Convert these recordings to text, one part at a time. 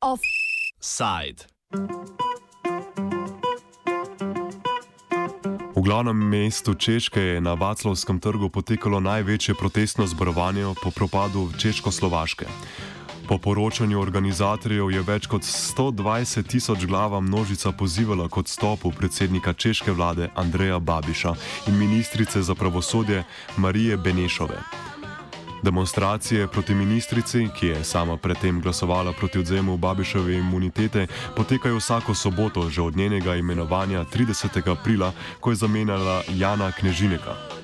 Offside. V glavnem mestu Češke je na Vaclavskem trgu potekalo največje protestno zborovanje po propadu Češko-Slovaške. Po poročanju organizatorjev je več kot 120 tisoč glava množica pozivala k odstopu predsednika češke vlade Andreja Babiša in ministrice za pravosodje Marije Benešove. Demonstracije proti ministrici, ki je sama predtem glasovala proti odzemu Babišove imunitete, potekajo vsako soboto, že od njenega imenovanja 30. aprila, ko je zamenjala Jana Knežineka.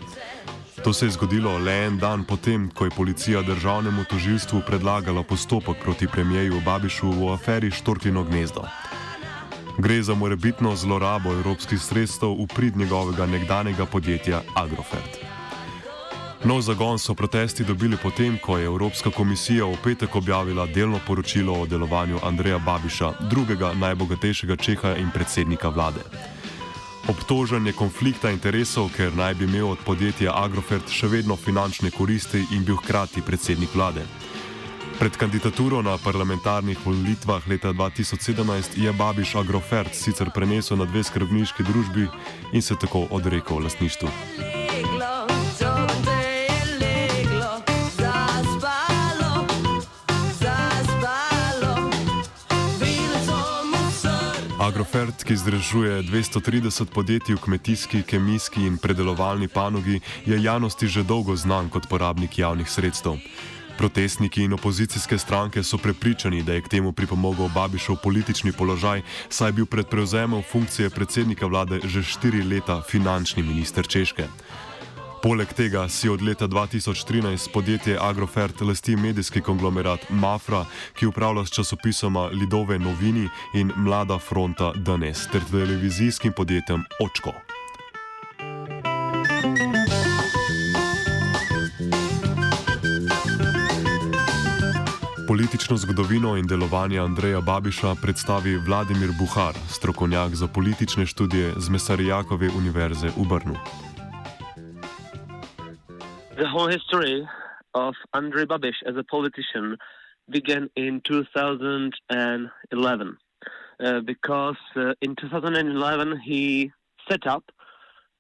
To se je zgodilo le en dan potem, ko je policija državnemu tožilstvu predlagala postopek proti premijeju Babišu v aferi Štorklino gnezdo. Gre za morebitno zlorabo evropskih sredstev v prid njegovega nekdanjega podjetja Agrofert. Nov zagon so protesti dobili potem, ko je Evropska komisija v petek objavila delno poročilo o delovanju Andreja Babiša, drugega najbogatejšega Čeha in predsednika vlade. Obtožen je konflikta interesov, ker naj bi imel od podjetja Agrofert še vedno finančne koristi in bil hkrati predsednik vlade. Pred kandidaturo na parlamentarnih volitvah leta 2017 je Babiš Agrofert sicer prenesel na dve skrbniški družbi in se tako odrekel lastništvu. Agrofert, ki združuje 230 podjetij v kmetijski, kemijski in predelovalni panogi, je javnosti že dolgo znan kot porabnik javnih sredstev. Protestniki in opozicijske stranke so prepričani, da je k temu pripomogel Babišov politični položaj, saj je bil pred prevzemom funkcije predsednika vlade že štiri leta finančni minister Češke. Poleg tega si od leta 2013 podjetje Agrofert lasti medijski konglomerat Mafra, ki upravlja s časopisoma Lidove Novini in Mlada fronta Danes ter televizijskim podjetjem Očko. Politično zgodovino in delovanje Andreja Babiša predstavi Vladimir Buhar, strokovnjak za politične študije z Mesarijakove univerze v Brnu. The whole history of Andrej Babiš as a politician began in 2011 uh, because uh, in 2011 he set up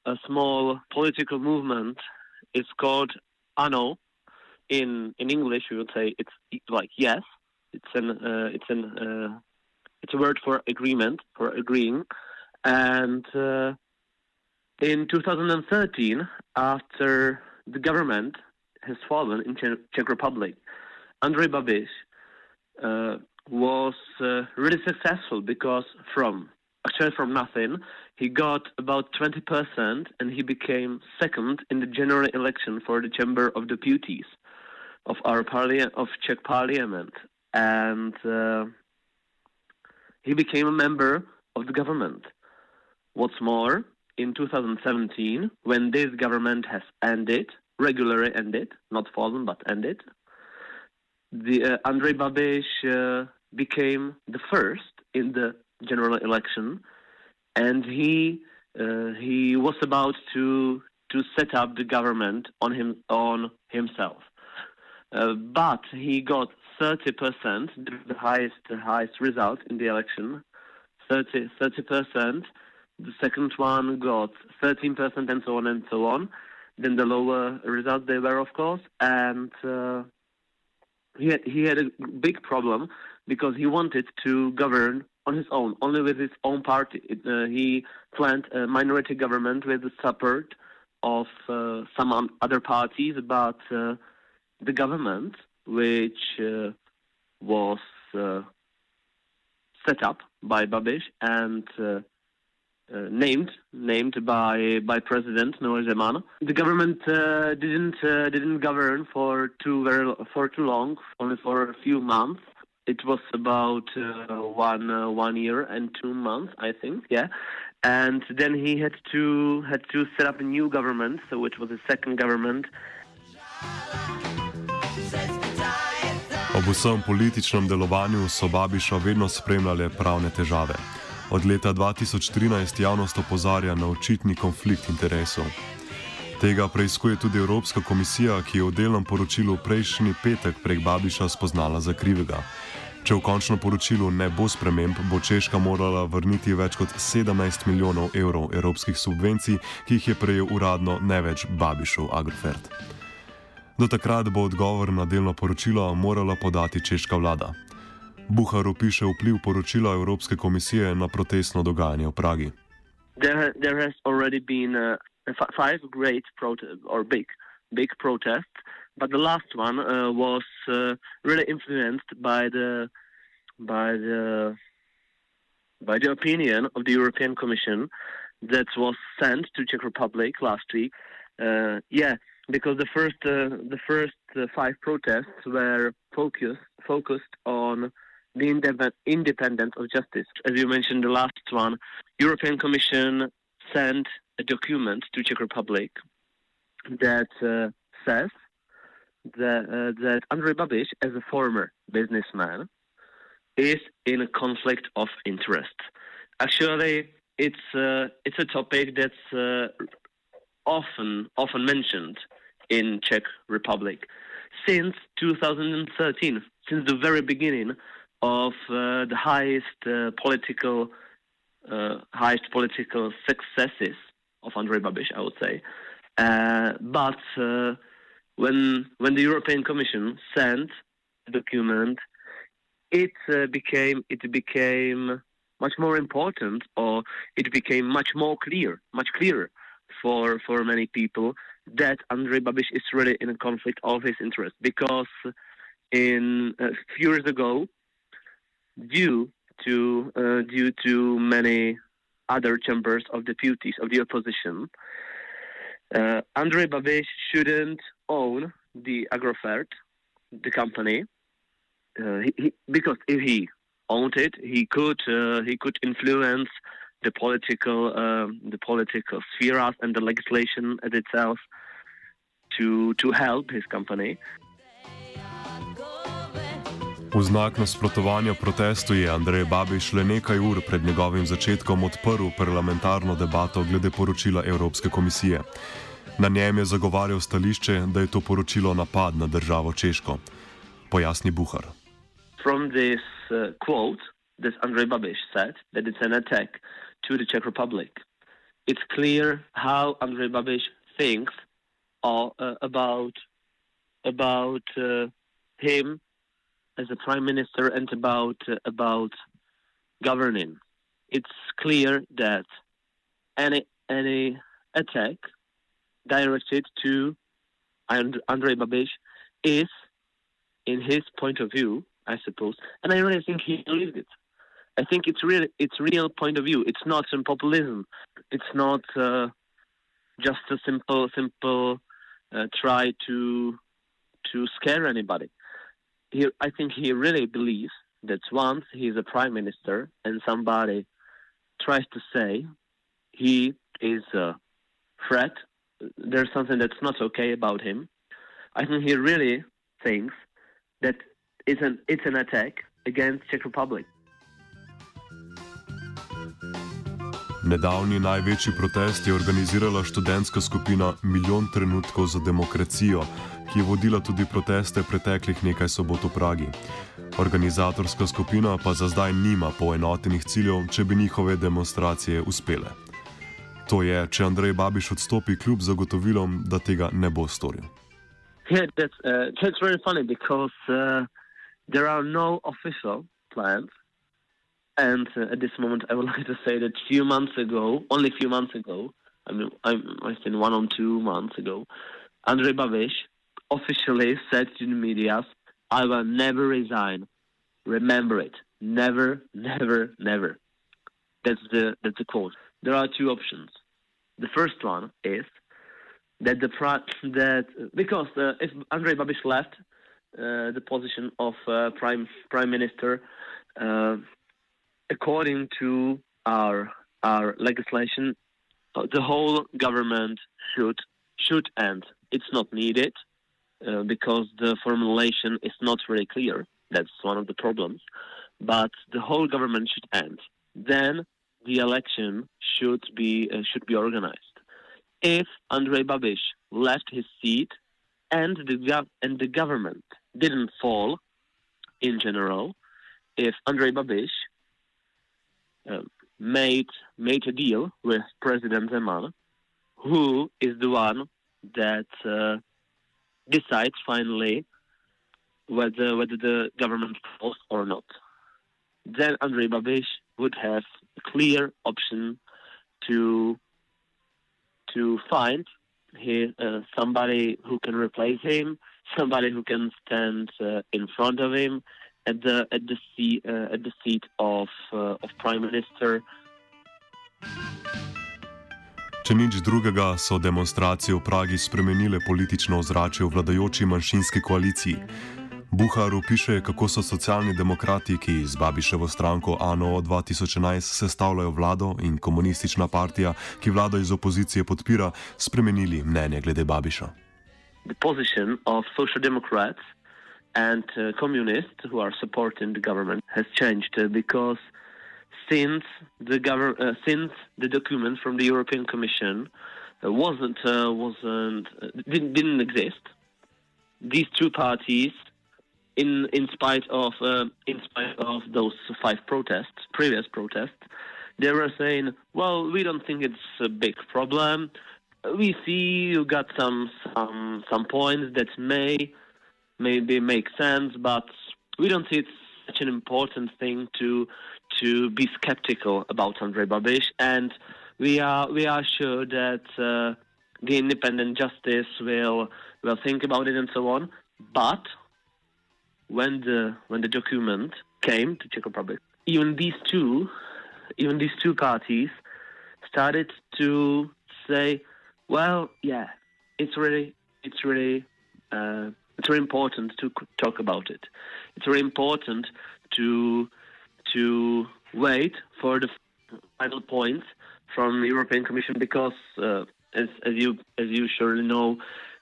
a small political movement. It's called ANO. In in English, we would say it's like yes. It's an uh, it's an uh, it's a word for agreement for agreeing, and uh, in 2013, after the government has fallen in Czech, Republic. Andrej Babiš uh, was uh, really successful because from actually from nothing he got about 20% and he became second in the general election for the Chamber of Deputies of our parliament of Czech Parliament and uh, he became a member of the government. What's more, in 2017, when this government has ended, regularly ended, not fallen, but ended, the uh, Andrej Babiš uh, became the first in the general election, and he uh, he was about to to set up the government on him on himself, uh, but he got 30 percent, the highest the highest result in the election, 30 percent the second one got 13% and so on and so on. Then the lower result they were, of course. And uh, he, had, he had a big problem because he wanted to govern on his own, only with his own party. It, uh, he planned a minority government with the support of uh, some other parties, but uh, the government, which uh, was uh, set up by Babiš and uh, named named by by President Miloš Zeman. The government uh, didn't uh, didn't govern for too very for too long, only for a few months. It was about uh, one uh, one year and two months, I think. Yeah, and then he had to had to set up a new government, so it was a second government. Ob vsem političnem delovanju so Babiša vedno spremljale pravne težave. Od leta 2013 javnost opozarja na očitni konflikt interesov. Tega preizkuje tudi Evropska komisija, ki je v delnem poročilu prejšnji petek prek Babiša spoznala za krivega. Če v končnem poročilu ne bo sprememb, bo Češka morala vrniti več kot 17 milijonov evrov evropskih subvencij, ki jih je prejel uradno ne več Babišov Agrofert. Do takrat bo odgovor na delno poročilo morala podati češka vlada. Buhar opiše vpliv poročila Evropske komisije na protestno dogajanje v Pragi. There, there has already been uh, five great or big, big protests, but the last one uh, was uh, really influenced by the by the by the opinion of the European Commission that was sent to Czech Republic last week. Uh, yeah, because the first uh, the first uh, five protests were focused focused on the independence of justice. As you mentioned, the last one, European Commission sent a document to Czech Republic that uh, says that, uh, that Andrej Babiš, as a former businessman, is in a conflict of interest. Actually, it's uh, it's a topic that's uh, often often mentioned in Czech Republic since 2013, since the very beginning of uh, the highest uh, political uh, highest political successes of Andrej Babiš, I would say. But when when the European Commission sent the document, it became it became much more important, or it became much more clear, much clearer for for many people that Andrej Babiš is really in a conflict of his interest because in a few years ago, due to uh, due to many other chambers of deputies of the opposition, uh, Andrej Babiš shouldn't own the Agrofert, the company, uh, he, he, because if he owned it, he could uh, he could influence the political um, the political spheres and the legislation itself to to help his company. V znak nasprotovanja protestu je Andrej Babiš le nekaj ur pred njegovim začetkom odprl parlamentarno debato glede poročila Evropske komisije. Na njem je zagovarjal stališče, da je to poročilo napad na državo Češko. Pojasni Buhar. From this uh, quote, this Andrej Babiš said that it's an attack to the Czech Republic. It's clear how Andrej Babiš thinks uh, about about uh, him as a prime minister and about uh, about governing. It's clear that any any attack directed to Andrej Babiš is, in his point of view, I suppose, and I really think he believes it. I think it's real. It's real point of view. It's not some populism. It's not uh, just a simple, simple uh, try to to scare anybody he, I think he really believes that once he's a prime minister and somebody tries to say he is a threat, there's something that's not okay about him. I think he really thinks that it's an it's an attack against Czech Republic. Nedavni največji protest je organizirala študentska skupina Milijon trenutkov za demokracijo, ki je vodila tudi proteste preteklih nekaj sobot v Pragi. Organizatorska skupina pa za zdaj nima poenotenih ciljev, če bi njihove demonstracije uspele. To je, če Andrej Babiš odstopi kljub zagotovilom, da tega ne bo storil. Yeah, that's, uh, that's very funny because uh, there are no official plans. And uh, at this moment, I would like to say that a few months ago, only a few months ago, I mean, I, I think one or two months ago, Andrej Babiš officially said to the media, I will never resign. Remember it. Never, never, never. That's the, that's the quote. There are two options. The first one is that the that because uh, if Andrej Babiš left uh, the position of uh, prime prime minister, uh, according to our our legislation, uh, the whole government should should end. It's not needed uh, because the formulation is not very clear. That's one of the problems. But the whole government should end. Then the election should be uh, should be organized. If Andrej Babiš left his seat and the gov- and the government didn't fall in general, if Andrej Babiš uh, made made a deal with President Zeman, who is the one that uh, decides finally whether whether the government falls or not. Then Andrej Babiš would have a clear option to to find he, uh, somebody who can replace him, somebody who can stand uh, in front of him at the at the seat uh, at the seat of uh, of prime minister. Če nič drugega, so demonstracije v Pragi spremenile politično ozračje v vladajoči manjšinski koaliciji. Buhar opiše, kako so socialni demokrati, ki z Babiševo stranko ANO 2011 sestavljajo vlado in komunistična partija, ki vlado iz opozicije podpira, spremenili mnenje glede Babiša. And uh, communists who are supporting the government has changed uh, because since the government, uh, since the document from the European Commission uh, wasn't uh, wasn't uh, didn't, didn't exist, these two parties in in spite of in spite of those five protests, previous protests, they were saying, "Well, we don't think it's a big problem. We see you got some some some points that may maybe make sense, but we don't see it's such an important thing to to be skeptical about Andrej Babiš, and we are we are sure that uh, the independent justice will will think about it and so on, but." when the when the document came to Czech Republic, even these two, even these two parties started to say, well, yeah, it's really it's really uh, it's very important to talk about it. It's very important to to wait for the final points from the European Commission because, uh, as, as you as you surely know,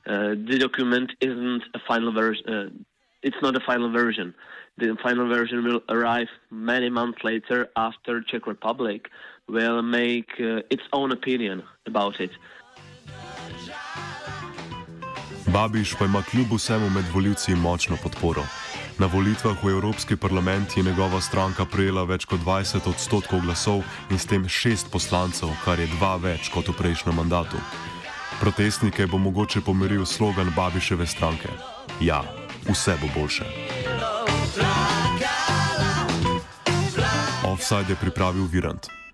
uh, the document isn't a final version. Uh, it's not a final version. The final version will arrive many months later after Czech Republic will make uh, its own opinion about it. Babiš pa ima kljub vsemu med voljivci močno podporo. Na volitvah v Evropski parlament je njegova stranka prejela več kot 20 odstotkov glasov in s tem šest poslancev, kar je dva več kot v prejšnjem mandatu. Protestnike bo mogoče pomiril slogan Babiševe stranke: Ja, vse bo boljše. Offside je pripravil Virant.